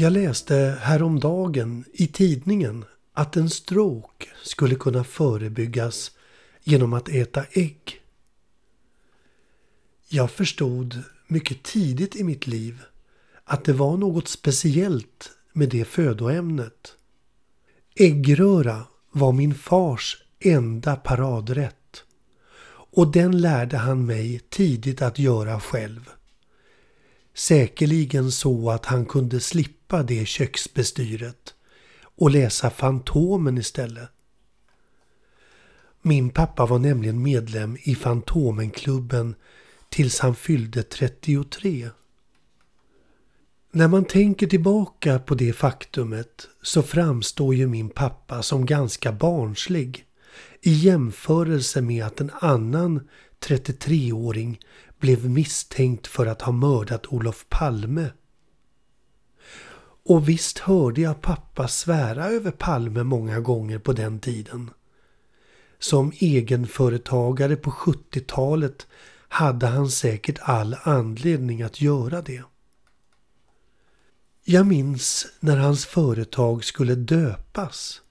Jag läste häromdagen i tidningen att en stroke skulle kunna förebyggas genom att äta ägg. Jag förstod mycket tidigt i mitt liv att det var något speciellt med det födoämnet. Äggröra var min fars enda paradrätt och den lärde han mig tidigt att göra själv. Säkerligen så att han kunde slippa det köksbestyret och läsa Fantomen istället. Min pappa var nämligen medlem i Fantomenklubben tills han fyllde 33. När man tänker tillbaka på det faktumet så framstår ju min pappa som ganska barnslig i jämförelse med att en annan 33-åring blev misstänkt för att ha mördat Olof Palme. Och visst hörde jag pappa svära över Palme många gånger på den tiden. Som egenföretagare på 70-talet hade han säkert all anledning att göra det. Jag minns när hans företag skulle döpas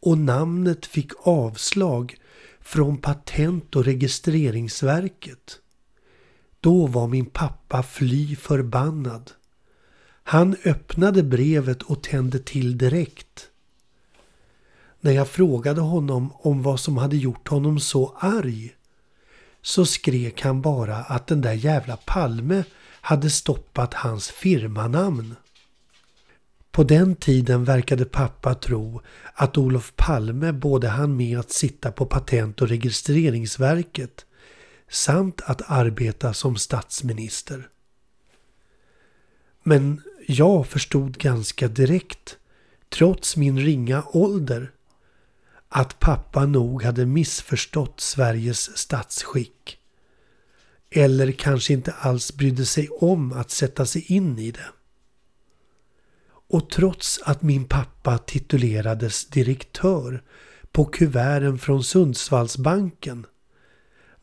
och namnet fick avslag från Patent och registreringsverket. Då var min pappa fly förbannad. Han öppnade brevet och tände till direkt. När jag frågade honom om vad som hade gjort honom så arg så skrek han bara att den där jävla Palme hade stoppat hans firmanamn. På den tiden verkade pappa tro att Olof Palme både hann med att sitta på Patent och registreringsverket samt att arbeta som statsminister. Men jag förstod ganska direkt, trots min ringa ålder, att pappa nog hade missförstått Sveriges statsskick. Eller kanske inte alls brydde sig om att sätta sig in i det. Och trots att min pappa titulerades direktör på kuverten från Sundsvallsbanken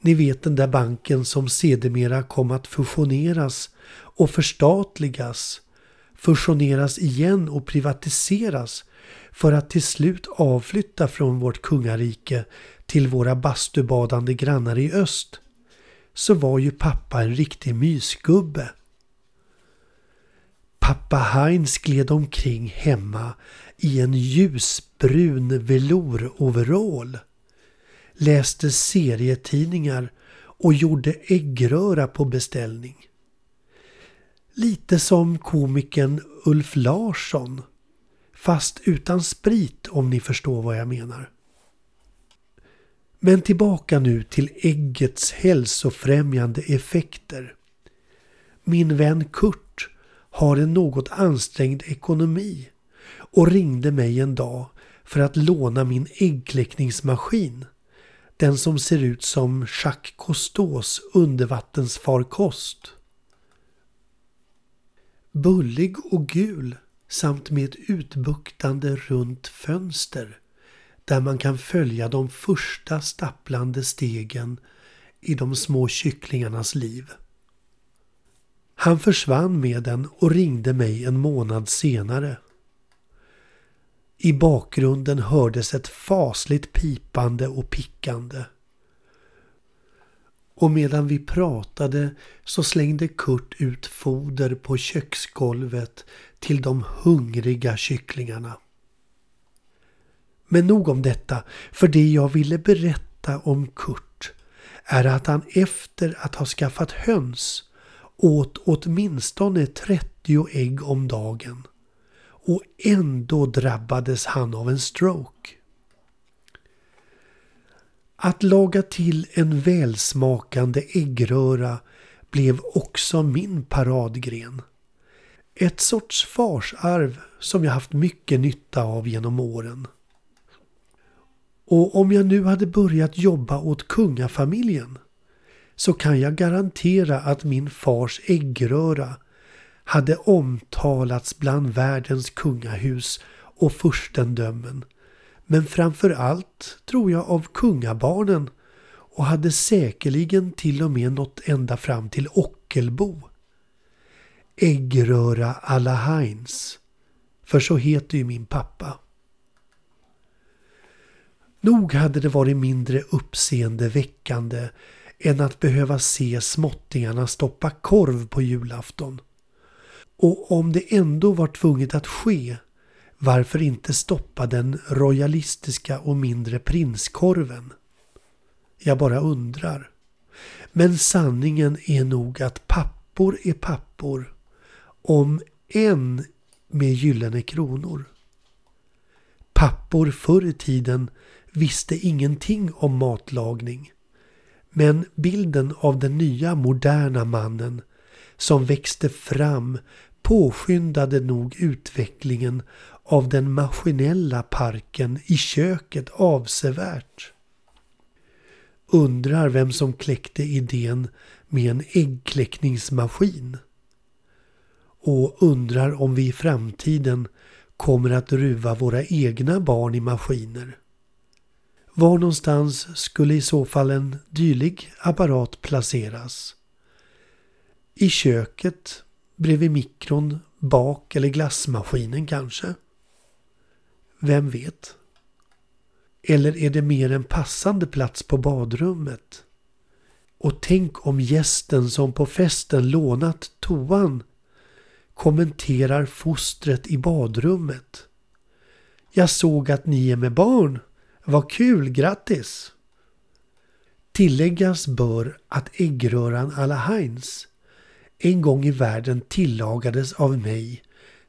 ni vet den där banken som sedermera kom att fusioneras och förstatligas, fusioneras igen och privatiseras för att till slut avflytta från vårt kungarike till våra bastubadande grannar i öst, så var ju pappa en riktig mysgubbe. Pappa Heinz gled omkring hemma i en ljusbrun velouroverall läste serietidningar och gjorde äggröra på beställning. Lite som komikern Ulf Larsson. Fast utan sprit om ni förstår vad jag menar. Men tillbaka nu till äggets hälsofrämjande effekter. Min vän Kurt har en något ansträngd ekonomi och ringde mig en dag för att låna min äggkläckningsmaskin den som ser ut som Jacques Cousteaus undervattensfarkost. Bullig och gul samt med ett utbuktande runt fönster där man kan följa de första stapplande stegen i de små kycklingarnas liv. Han försvann med den och ringde mig en månad senare. I bakgrunden hördes ett fasligt pipande och pickande. Och medan vi pratade så slängde Kurt ut foder på köksgolvet till de hungriga kycklingarna. Men nog om detta, för det jag ville berätta om Kurt är att han efter att ha skaffat höns åt åtminstone 30 ägg om dagen och ändå drabbades han av en stroke. Att laga till en välsmakande äggröra blev också min paradgren. Ett sorts farsarv som jag haft mycket nytta av genom åren. Och om jag nu hade börjat jobba åt kungafamiljen så kan jag garantera att min fars äggröra hade omtalats bland världens kungahus och furstendömen. Men framför allt tror jag av kungabarnen och hade säkerligen till och med nått ända fram till Ockelbo. Äggröra alla Heinz. För så heter ju min pappa. Nog hade det varit mindre uppseendeväckande än att behöva se småttingarna stoppa korv på julafton. Och om det ändå var tvunget att ske, varför inte stoppa den royalistiska och mindre prinskorven? Jag bara undrar. Men sanningen är nog att pappor är pappor. Om en med gyllene kronor. Pappor förr i tiden visste ingenting om matlagning. Men bilden av den nya moderna mannen som växte fram påskyndade nog utvecklingen av den maskinella parken i köket avsevärt. Undrar vem som kläckte idén med en äggkläckningsmaskin. Och undrar om vi i framtiden kommer att ruva våra egna barn i maskiner. Var någonstans skulle i så fall en dylik apparat placeras? I köket, bredvid mikron, bak eller glassmaskinen kanske? Vem vet? Eller är det mer en passande plats på badrummet? Och tänk om gästen som på festen lånat toan kommenterar fostret i badrummet. Jag såg att ni är med barn. Vad kul, grattis! Tilläggas bör att äggröran alla Heinz en gång i världen tillagades av mig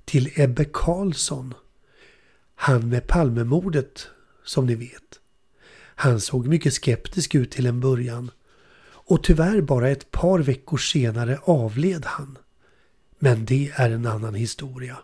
till Ebbe Karlsson. Han med Palmemordet, som ni vet. Han såg mycket skeptisk ut till en början och tyvärr bara ett par veckor senare avled han. Men det är en annan historia.